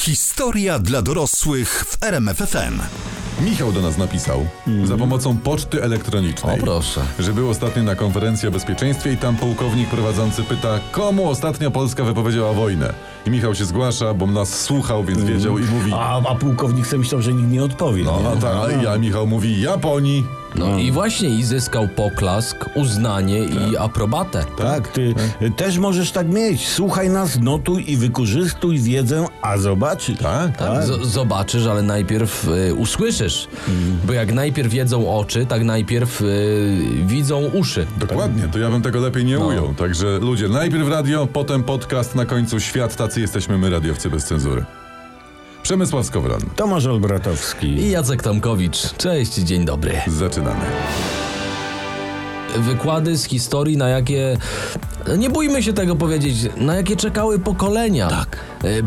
Historia dla dorosłych w RMFFM. Michał do nas napisał za pomocą poczty elektronicznej. O, proszę. Że był ostatnio na konferencji o bezpieczeństwie i tam pułkownik prowadzący pyta, komu ostatnio Polska wypowiedziała wojnę. I Michał się zgłasza, bo nas słuchał, więc wiedział i mówi. A, a pułkownik sobie myślał, że nikt nie odpowie. No, nie? a tak, a ja Michał mówi Japonii. No i właśnie i zyskał poklask, uznanie i aprobatę. Tak, ty też możesz tak mieć. Słuchaj nas, notuj i wykorzystuj wiedzę, a zobaczysz. Tak? Tak, z- zobaczysz, ale najpierw y, usłyszysz. Bo jak najpierw wiedzą oczy, tak najpierw y, widzą uszy. Dokładnie, to ja bym tego lepiej nie ujął. Także ludzie, najpierw radio, potem podcast, na końcu świat, tacy jesteśmy my, radiowcy bez cenzury. Przemysław Skowron. Tomasz Olbratowski. I Jacek Tomkowicz. Cześć, dzień dobry. Zaczynamy. Wykłady z historii, na jakie. Nie bójmy się tego powiedzieć, na jakie czekały pokolenia. Tak.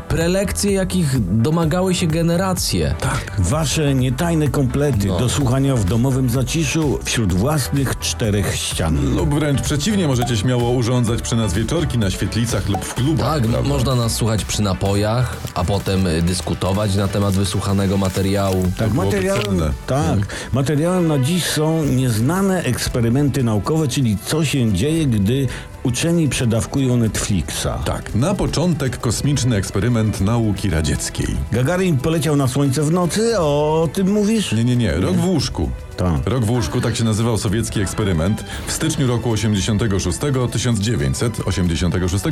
Prelekcje, jakich domagały się generacje. Tak, wasze nietajne komplety No. do słuchania w domowym zaciszu wśród własnych czterech ścian. Lub wręcz przeciwnie, możecie śmiało urządzać przy nas wieczorki na świetlicach lub w klubach. Tak, prawda? można nas słuchać przy napojach, a potem y, dyskutować na temat wysłuchanego materiału. Tak, materiałem, tak, materiałem na dziś są nieznane eksperymenty naukowe, czyli co się dzieje, gdy uczeni przedawkują Netflixa. Tak, na początek kosmiczny eksperyment nauki radzieckiej. Gagarin poleciał na słońce w nocy, o tym mówisz? Nie, nie, nie, rok w łóżku. Tak. Rok w łóżku, tak się nazywał sowiecki eksperyment. W styczniu roku 86, 1986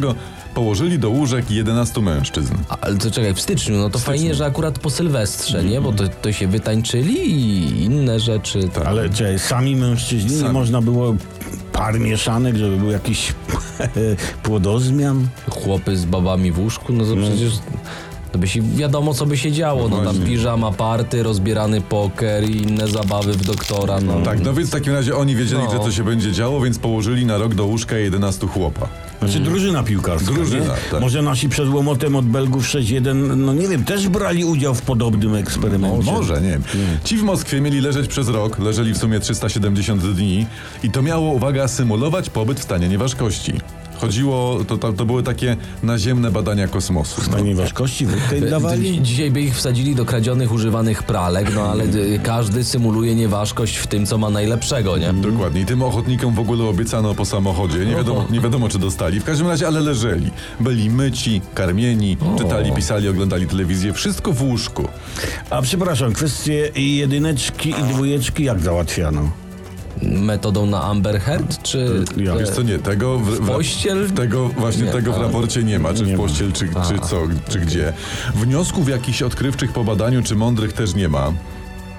położyli do łóżek 11 mężczyzn. A, Ale to czekaj, w styczniu, no to fajnie, że akurat po Sylwestrze, nie? Bo to, to się wytańczyli i inne rzeczy. Tak. Ale czy sami mężczyźni, nie Sami. można było par mieszanek, żeby był jakiś płodozmian? Chłopy z babami w łóżku, no to przecież... To by się wiadomo, co by się działo. No tam właśnie. piżama party, rozbierany poker i inne zabawy w doktora. No. Tak, no więc w takim razie oni wiedzieli, No. że to się będzie działo, więc położyli na rok do łóżka 11 chłopa. Znaczy drużyna piłkarska, Drużyna, tak. Może nasi przed łomotem od Belgów 6-1, no nie wiem, też brali udział w podobnym eksperymencie. Może, nie wiem. Ci w Moskwie mieli leżeć przez rok, leżeli w sumie 370 dni i to miało, uwaga, symulować pobyt w stanie nieważkości. Chodziło, to, to, były takie naziemne badania kosmosu. No. Panie ważkości, wódkę im dawali? Dzi- Dzisiaj by ich wsadzili do kradzionych, używanych pralek, no ale y, każdy symuluje nieważkość w tym, co ma najlepszego, nie? Dokładnie. I tym ochotnikom w ogóle obiecano po samochodzie. Nie wiadomo, nie wiadomo, czy dostali. W każdym razie, ale leżeli. Byli myci, karmieni, czytali, pisali, oglądali telewizję. Wszystko w łóżku. A przepraszam, kwestie jedyneczki i dwójeczki jak załatwiano? Metodą na Amber Heard, czy... Ja, e, Wiesz co, nie, tego w, w, pościel? Tego właśnie Nie, tego w raporcie nie ma, czy Nie w pościel, czy, czy co, czy gdzie. Wniosków jakichś odkrywczych po badaniu, czy mądrych też nie ma.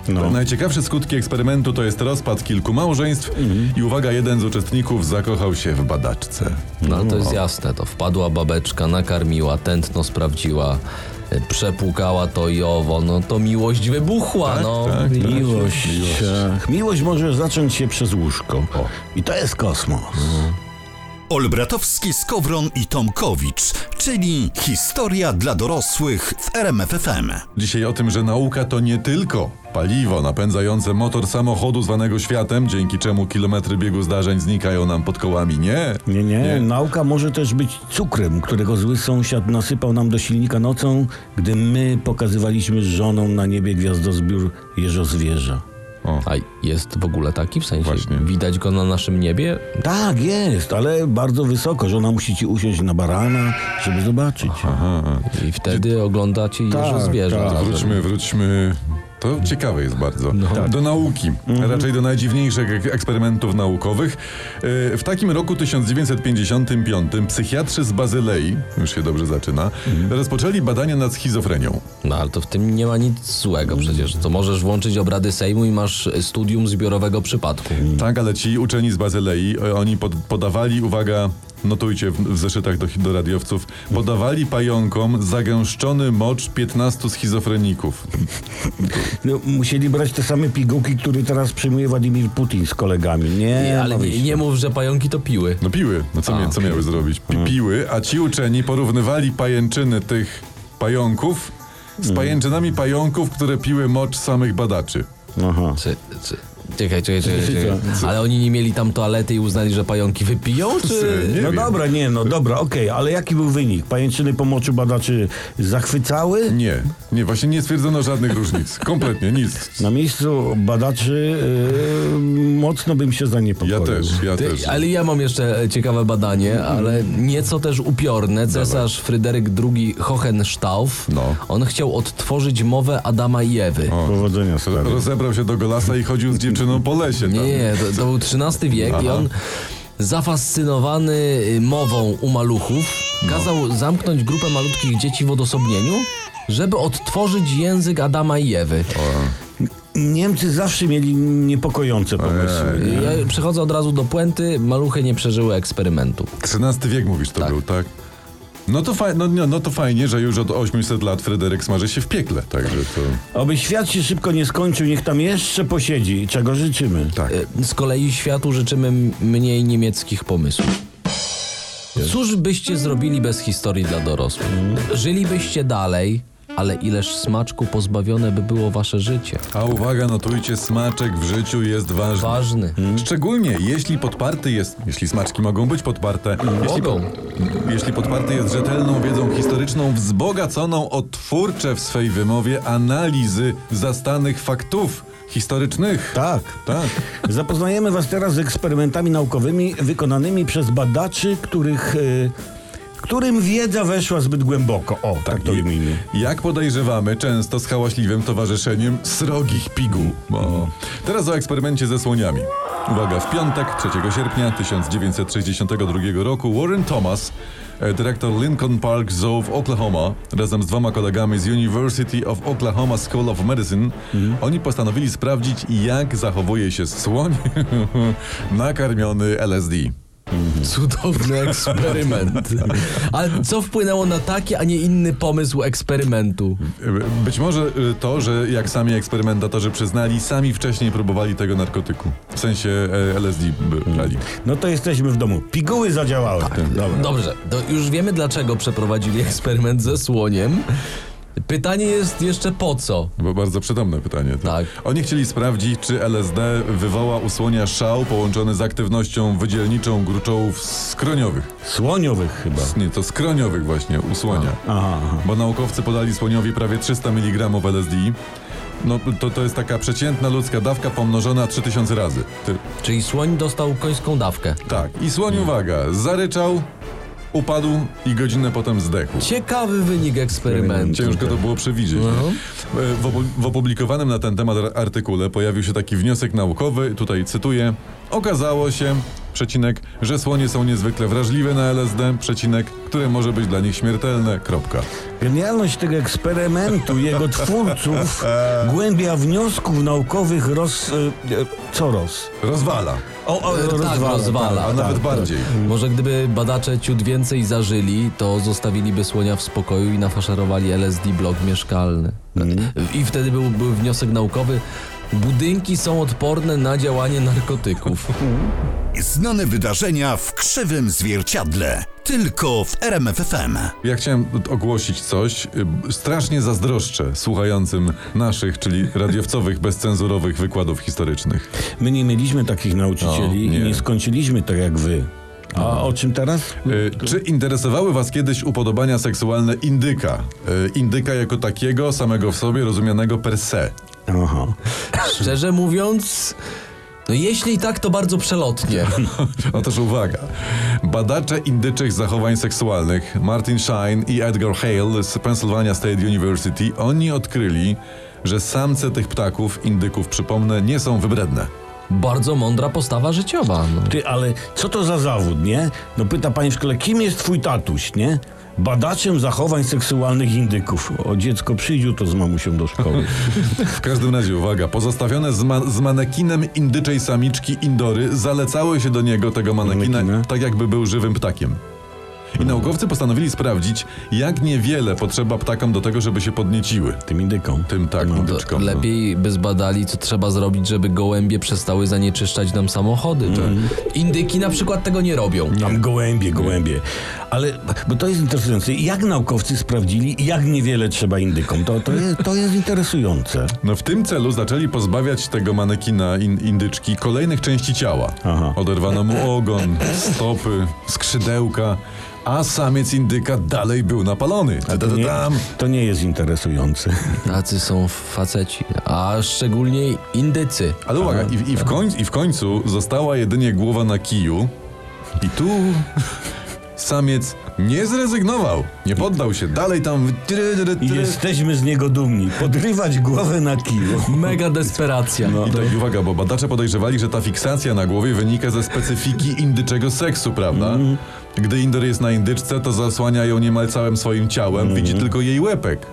No. Najciekawsze skutki eksperymentu to jest rozpad kilku małżeństw i uwaga, jeden z uczestników zakochał się w badaczce. No ale to jest jasne, to wpadła babeczka, nakarmiła, tętno sprawdziła, przepłukała to i owo, no to miłość wybuchła, Tak, no. tak, tak. Miłość. Ach, miłość może zacząć się przez łóżko. I to jest kosmos. Olbratowski, Skowron i Tomkowicz, czyli historia dla dorosłych w RMFFM. Dzisiaj o tym, że nauka to nie tylko paliwo napędzające motor samochodu zwanego światem, dzięki czemu kilometry biegu zdarzeń znikają nam pod kołami. Nie. Nie, nie, Nauka może też być cukrem, którego zły sąsiad nasypał nam do silnika nocą, gdy my pokazywaliśmy z żoną na niebie gwiazdozbiór jeżozwierza. A jest w ogóle taki, w sensie Właśnie. widać go na naszym niebie? Tak, jest, ale bardzo wysoko. Żona musi ci usiąść na barana, żeby zobaczyć. I wtedy oglądacie jeżo zwierza. tak. Wróćmy, wróćmy. To ciekawe jest bardzo. Do nauki, raczej do najdziwniejszych ek- eksperymentów naukowych. Yy, W takim roku 1955 psychiatrzy z Bazylei, już się dobrze zaczyna, rozpoczęli badania nad schizofrenią. No ale to w tym nie ma nic złego przecież. To możesz włączyć obrady Sejmu i masz studium zbiorowego przypadku. Tak, ale ci uczeni z Bazylei, e, oni pod, podawali, uwaga, notujcie w, w zeszytach do, do radiowców, podawali pająkom zagęszczony mocz 15 schizofreników. No, musieli brać te same pigułki, które teraz przyjmuje Władimir Putin z kolegami. Nie, Nie, ale ma nie, nie mów, że pająki to piły. No piły, no co, A, mia, co miały zrobić? Pi, piły, a ci uczeni porównywali pajęczyny tych pająków z pajęczynami pająków, które piły mocz samych badaczy. Aha. Czy, czy, czekaj, czekaj, czekaj, czekaj. Ale oni nie mieli tam toalety i uznali, że pająki wypiją, czy... Nie no wiem. dobra, nie, no dobra, okej, ale jaki był wynik? Pajęczyny po moczu badaczy zachwycały? Nie, nie, właśnie nie stwierdzono żadnych różnic. Kompletnie nic. Na miejscu badaczy yy, mocno bym się zaniepokoił. Ja też, ja Ty, też. ale ja mam jeszcze ciekawe badanie, ale nieco też upiorne. Cesarz Fryderyk II Hohenstauf, No. on chciał odtworzyć mowę Adama i Ewy. Powodzenia stary. Rozebrał się do golasa i chodził z dziewczyną po lesie. Tam. Nie, to, to był XIII wiek i Aha. on zafascynowany y, mową u maluchów kazał zamknąć grupę malutkich dzieci w odosobnieniu, żeby odtworzyć język Adama i Ewy. Niemcy zawsze mieli niepokojące pomysły. Ja przechodzę od razu do puenty, maluchy nie przeżyły eksperymentu. XIII wiek mówisz to Tak. był, tak? No to, faj, no, no, no to fajnie, że już od 800 lat Fryderyk smaży się w piekle, także to... Oby świat się szybko nie skończył, niech tam jeszcze posiedzi, czego życzymy. Tak. Y, Z kolei światu życzymy mniej niemieckich pomysłów. Cóż byście zrobili bez historii dla dorosłych? Żylibyście dalej, ale ileż smaczku pozbawione by było wasze życie. A uwaga, notujcie, smaczek w życiu jest ważny. Ważny. Szczególnie jeśli podparty jest, jeśli smaczki mogą być podparte, jeśli, Mogą. jeśli podparty jest rzetelną wiedzą historyczną, wzbogaconą o twórcze w swej wymowie analizy zastanych faktów historycznych. Tak. Tak. Zapoznajemy Was teraz z eksperymentami naukowymi wykonanymi przez badaczy, których, y, którym wiedza weszła zbyt głęboko. O, tak, to I- ujmijmy. Jak podejrzewamy, często z hałaśliwym towarzyszeniem srogich piguł. O. Teraz o eksperymencie ze słoniami. Uwaga, w piątek, 3 sierpnia 1962 roku Warren Thomas, e, dyrektor Lincoln Park Zoo w Oklahoma, razem z dwoma kolegami z University of Oklahoma School of Medicine, oni postanowili sprawdzić, jak zachowuje się słoń nakarmiony LSD. Cudowny eksperyment. Ale co wpłynęło na taki, a nie inny pomysł eksperymentu? Być może y, to, że jak sami eksperymentatorzy przyznali, sami wcześniej próbowali tego narkotyku. W sensie e, LSD brali. No to jesteśmy w domu. Piguły zadziałały. Dobra. Dobrze, to już wiemy dlaczego przeprowadzili eksperyment ze słoniem. Pytanie jest jeszcze po co? Bo bardzo przytomne pytanie. To. Tak. Oni chcieli sprawdzić, czy LSD wywoła u słonia szał połączony z aktywnością wydzielniczą gruczołów skroniowych. Słoniowych chyba. Nie, to skroniowych właśnie u słonia. Aha, aha. Bo naukowcy podali słoniowi prawie 300 mg LSD. No to, to jest taka przeciętna ludzka dawka pomnożona 3000 razy. Ty, Czyli słoń dostał końską dawkę. Tak. I słoń, uwaga, zaryczał, upadł i godzinę potem zdechł. Ciekawy wynik eksperymentu. Ciężko to było przewidzieć. No. E, W, opu- w opublikowanym na ten temat ar- artykule pojawił się taki wniosek naukowy, tutaj cytuję. Okazało się, przecinek, że słonie są niezwykle wrażliwe na LSD, przecinek, które może być dla nich śmiertelne, kropka. Genialność tego eksperymentu, jego twórców, głębia wniosków naukowych roz... e, co roz? Rozwala, O, o, Tak, rozwala, rozwala. a nawet tak. bardziej. Może gdyby badacze ciut więcej zażyli, to zostawiliby słonia w spokoju i nafaszerowali LSD blok mieszkalny. I wtedy był, był wniosek naukowy. Budynki są odporne na działanie narkotyków. Znane wydarzenia w krzywym zwierciadle. Tylko w RMFFM. Ja chciałem ogłosić coś. y, Strasznie zazdroszczę słuchającym naszych, czyli radiowcowych, bezcenzurowych wykładów historycznych. My nie mieliśmy takich nauczycieli No, i nie. nie skończyliśmy tak jak wy. A o czym teraz? Y, Czy interesowały Was kiedyś upodobania seksualne indyka? Y, Indyka jako takiego, samego w sobie, rozumianego per se. Aha. Szczerze mówiąc, no jeśli tak, to bardzo przelotnie. Otóż uwaga. Badacze indyczych zachowań seksualnych Martin Shine i Edgar Hale z Pennsylvania State University, oni odkryli, że samce tych ptaków, indyków przypomnę, nie są wybredne. Bardzo mądra postawa życiowa. No. Ty, ale co to za zawód, nie? No pyta pani w szkole, kim jest twój tatuś, nie? Badaczem zachowań seksualnych indyków. O dziecko przyjdziu to z mamusią do szkoły. W każdym razie, uwaga, pozostawione z, ma- z manekinem indyczej samiczki Indory zalecały się do niego, tego manekina, Manekina? tak jakby był żywym ptakiem. I naukowcy postanowili sprawdzić, jak niewiele potrzeba ptakom do tego, żeby się podnieciły. Tym indykom. Tym tak, No. Indyczkom. no. lepiej by zbadali, co trzeba zrobić, żeby gołębie przestały zanieczyszczać nam samochody. Mhm. Indyki na przykład tego nie robią. Tam gołębie, gołębie. Ale, bo to jest interesujące. Jak naukowcy sprawdzili, jak niewiele trzeba indykom? To, to, jest, to jest interesujące. No w tym celu zaczęli pozbawiać tego manekina in, indyczki kolejnych części ciała. Aha. Oderwano mu ogon, stopy, skrzydełka, a samiec indyka dalej był napalony. To nie, to nie jest interesujące. Tacy są faceci, a szczególnie indycy. Ale uwaga, i, i, w końcu, i w końcu została jedynie głowa na kiju i tu samiec nie zrezygnował, nie poddał się, dalej tam... I jesteśmy z niego dumni. Podrywać głowę na kiju. Mega desperacja. No. I tak, uwaga, bo badacze podejrzewali, że ta fiksacja na głowie wynika ze specyfiki indyczego seksu, prawda? Mhm. Gdy Indor jest na indyczce, to zasłania ją niemal całym swoim ciałem, widzi Mhm. tylko jej łepek.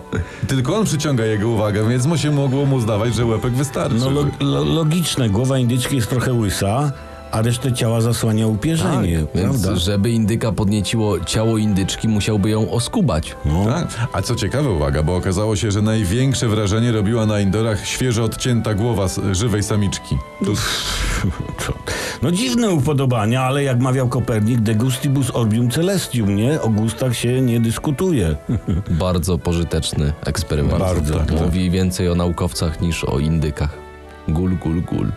Tylko on przyciąga jego uwagę, więc mu się mogło mu zdawać, że łepek wystarczy. No lo, lo, logiczne, głowa indyczki jest trochę łysa, a resztę ciała zasłania upierzenie, Tak, Więc prawda? żeby indyka podnieciło ciało indyczki, musiałby ją oskubać. No. Tak. A co ciekawe, uwaga, bo okazało się, że największe wrażenie robiła na Indorach świeżo odcięta głowa żywej samiczki. Tu, No dziwne upodobania, ale jak mawiał Kopernik, de gustibus orbium celestium, nie? O gustach się nie dyskutuje. Bardzo pożyteczny eksperyment. Bardzo, tak, tak. Mówi więcej o naukowcach niż o indykach. Gul, gul, gul.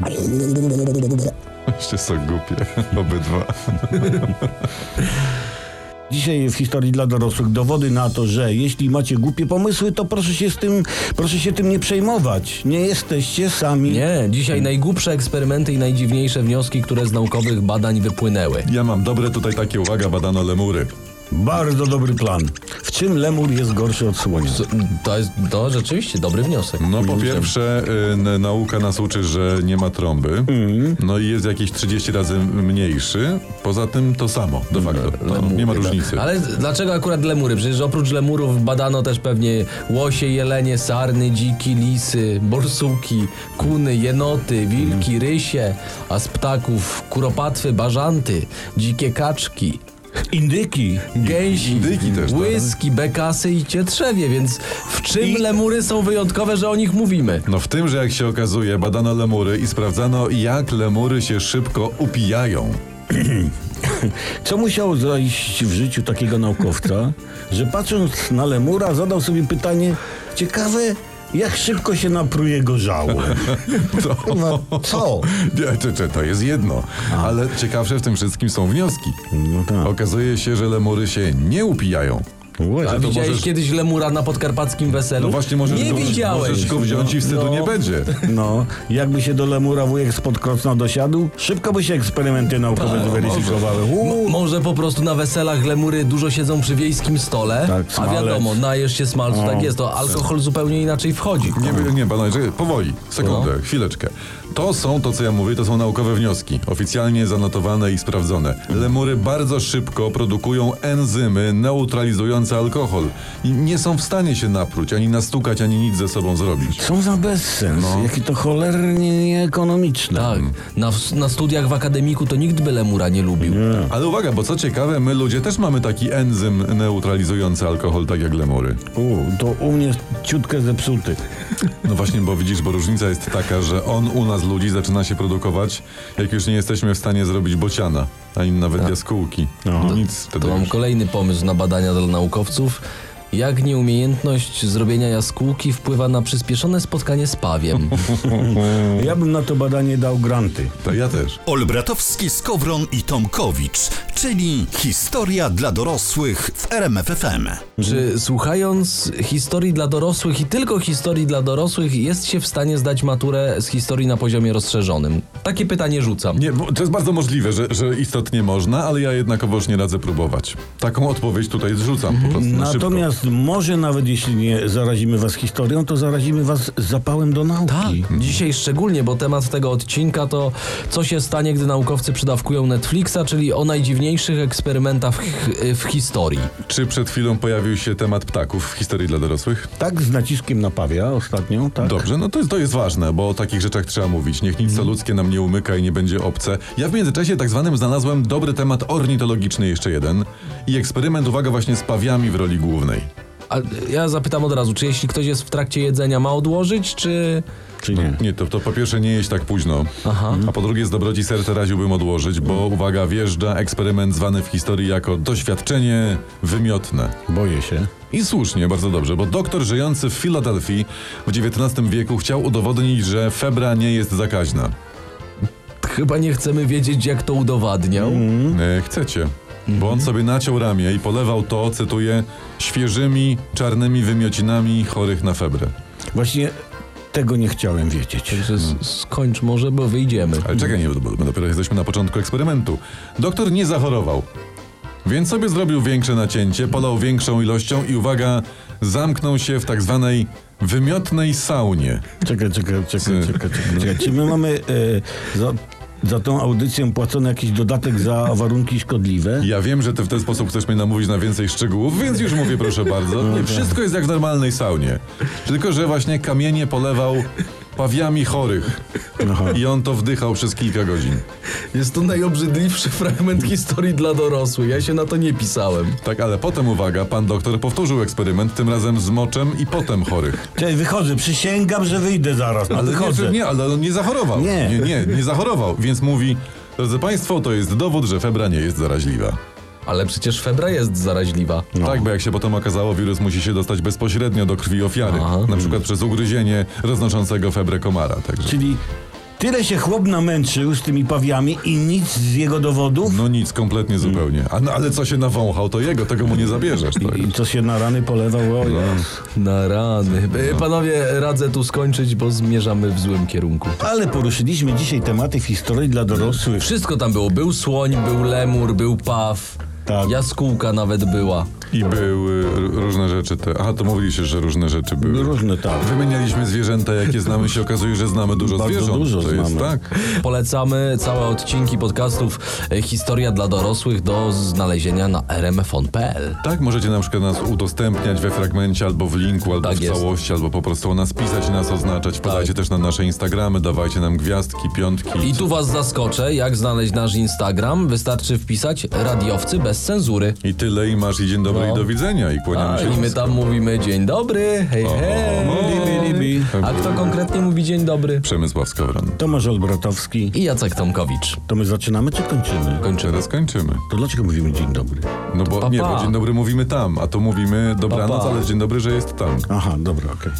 jeszcze są głupie, obydwa. Dzisiaj w historii dla dorosłych dowody na to, że jeśli macie głupie pomysły, to proszę się z tym, proszę się tym nie przejmować. Nie jesteście sami. Nie, dzisiaj najgłupsze eksperymenty i najdziwniejsze wnioski, które z naukowych badań wypłynęły. Ja mam dobre tutaj takie, uwaga, badano lemury. Bardzo dobry plan. W czym lemur jest gorszy od słonia? To jest to rzeczywiście dobry wniosek. No po pierwsze, y, nauka nas uczy, że nie ma trąby. No i jest jakieś 30 razy mniejszy. Poza tym to samo, de facto. To Lemury, nie ma tak. różnicy. Ale dlaczego akurat lemury? Przecież oprócz lemurów badano też pewnie łosie, jelenie, sarny, dziki, lisy, borsuki, kuny, jenoty, wilki, rysie, a z ptaków kuropatwy, bażanty, dzikie kaczki, Indyki. gęsi, indyki też, tak. łyski, bekasy i cietrzewie, więc w czym lemury są wyjątkowe, że o nich mówimy? No w tym, że jak się okazuje, badano lemury i sprawdzano, jak lemury się szybko upijają. Co musiało zajść w życiu takiego naukowca, że patrząc na lemura zadał sobie pytanie, ciekawe, jak szybko się napruje go żałem. Kurwa, Co? Nie, to, to, to jest jedno. Ale ciekawsze w tym wszystkim są wnioski. No tak. Okazuje się, że lemury się nie upijają. A to widziałeś możesz- kiedyś lemura na podkarpackim weselu? No właśnie możesz Nie go, widziałeś. możesz go wziąć i wstydu No. nie będzie. No, jakby się do lemura wujek spod Krocna dosiadł, szybko by się eksperymenty naukowe zweryfikowały. Mo- Uuu. może po prostu na weselach lemury dużo siedzą przy wiejskim stole, Tak, a wiadomo, najesz się smalcu, tak jest, to alkohol zupełnie inaczej wchodzi. Nie, nie, panowie, powoli, sekundę, No. chwileczkę. To są, to co ja mówię, to są naukowe wnioski, oficjalnie zanotowane i sprawdzone. Lemury bardzo szybko produkują enzymy neutralizujące alkohol i nie są w stanie się napruć, ani nastukać, ani nic ze sobą zrobić. Co za bezsens, No. jakie to cholernie nieekonomiczne. Tak, na, na studiach w akademiku to nikt by lemura nie lubił. Ale uwaga, bo co ciekawe, my ludzie też mamy taki enzym neutralizujący alkohol, tak jak lemury. U, to u mnie ciutkę zepsuty. No właśnie, bo widzisz, bo różnica jest taka, że on u nas ludzi zaczyna się produkować, jak już nie jesteśmy w stanie zrobić bociana, ani nawet jaskółki. No, nic wtedy To mam już. kolejny pomysł na badania dla naukowców. Jak nieumiejętność zrobienia jaskółki wpływa na przyspieszone spotkanie z pawiem? Ja bym na to badanie dał granty. To ja też. Olbratowski, Skowron i Tomkowicz, czyli historia dla dorosłych w RMFFM. Czy słuchając historii dla dorosłych i tylko historii dla dorosłych jest się w stanie zdać maturę z historii na poziomie rozszerzonym? Takie pytanie rzucam. Nie, bo to jest bardzo możliwe, że, że istotnie można, ale ja jednakowoż nie radzę próbować. Taką odpowiedź tutaj zrzucam po prostu na może nawet jeśli nie zarazimy was historią, to zarazimy was zapałem do nauki. Tak, dzisiaj szczególnie, bo temat tego odcinka to co się stanie, gdy naukowcy przydawkują Netflixa, czyli o najdziwniejszych eksperymentach w, w historii. Czy przed chwilą pojawił się temat ptaków w historii dla dorosłych? Tak z naciskiem na pawia ostatnio, tak? Dobrze, no to jest, to jest ważne, bo o takich rzeczach trzeba mówić. Niech nic co ludzkie nam nie umyka i nie będzie obce. Ja w międzyczasie tak zwanym znalazłem dobry temat ornitologiczny, jeszcze jeden. I eksperyment, uwaga, właśnie z pawiami w roli głównej. A ja zapytam od razu, czy jeśli ktoś jest w trakcie jedzenia, ma odłożyć, czy... Czy nie? Nie, to, to po pierwsze nie jeść tak późno, Aha. a po drugie z dobroci serca radziłbym odłożyć, bo uwaga, wjeżdża eksperyment zwany w historii jako doświadczenie wymiotne. Boję się. I słusznie, bardzo dobrze, bo doktor żyjący w Filadelfii w XIX wieku chciał udowodnić, że febra nie jest zakaźna. Chyba nie chcemy wiedzieć, jak to udowadniał. E, chcecie. Bo on sobie naciął ramię i polewał to, cytuję, świeżymi, czarnymi wymiocinami chorych na febrę. Właśnie tego nie chciałem wiedzieć. Także s- skończ może, bo wyjdziemy. Ale czekaj, nie, bo my dopiero jesteśmy na początku eksperymentu. Doktor nie zachorował. Więc sobie zrobił większe nacięcie, polał większą ilością i uwaga, zamknął się w tak zwanej wymiotnej saunie. Czekaj, czekaj, czekaj, czekaj, czekaj. czekaj. Czy my mamy e, za, tą audycję płacony jakiś dodatek za warunki szkodliwe? Ja wiem, że ty w ten sposób chcesz mnie namówić na więcej szczegółów, więc już mówię proszę bardzo. Nie, wszystko jest jak w normalnej saunie. Tylko, że właśnie kamienie polewał pawiami chorych. I on to wdychał przez kilka godzin. Jest to najobrzydliwszy fragment historii dla dorosłych. Ja się na to nie pisałem. Tak, ale potem uwaga, pan doktor powtórzył eksperyment, tym razem z moczem i potem chorych. Cześć, wychodzę, przysięgam, że wyjdę zaraz. No, Ale wychodzę. nie, nie, ale on nie zachorował. Nie. nie, nie, nie zachorował. Więc mówi, drodzy państwo, to jest dowód, że febra nie jest zaraźliwa. Ale przecież febra jest zaraźliwa. Tak, bo jak się potem okazało, wirus musi się dostać bezpośrednio do krwi ofiary. Aha. Na przykład przez ugryzienie roznoszącego febrę komara. Także. Czyli tyle się chłop namęczył z tymi pawiami i nic z jego dowodów? No nic, kompletnie zupełnie. A, no, ale co się nawąchał, to jego, tego mu nie zabierzesz. To I co się na rany polewał? O, No. Na rany. E, Panowie, radzę tu skończyć, bo zmierzamy w złym kierunku. Ale poruszyliśmy dzisiaj tematy w historii dla dorosłych. Wszystko tam było. Był słoń, był lemur, był paw. Tak. Jaskółka nawet była. I były r- różne rzeczy. Te... Aha, to mówiliście, że różne rzeczy były. Różne tak. Wymienialiśmy zwierzęta, jakie znamy, się okazuje, że znamy dużo Bardzo zwierząt. dużo to jest znamy. tak. Polecamy całe odcinki podcastów e, Historia dla dorosłych do znalezienia na rmfon.pl. Tak, możecie na przykład nas udostępniać we fragmencie, albo w linku, albo Tak w jest. całości, albo po prostu o nas pisać i nas oznaczać. Wpadajcie Tak. też na nasze Instagramy, dawajcie nam gwiazdki, piątki. I tu was zaskoczę, jak znaleźć nasz Instagram. Wystarczy wpisać radiowcy bez cenzury. I tyle, i masz i dzień dobry, No. i do widzenia. I kłaniamy A, się. I my tam mówimy dzień dobry, hej hej. Libi, libi. A kto konkretnie mówi dzień dobry? Przemysław Skowron. Tomasz Olbratowski. I Jacek Tomkowicz. To my zaczynamy czy kończymy? Kończymy. Teraz kończymy. To dlaczego mówimy dzień dobry? No bo pa, nie, bo dzień dobry mówimy tam, a tu mówimy dobranoc, Pa, pa. ale dzień dobry, że jest tam. Aha, dobra, okej.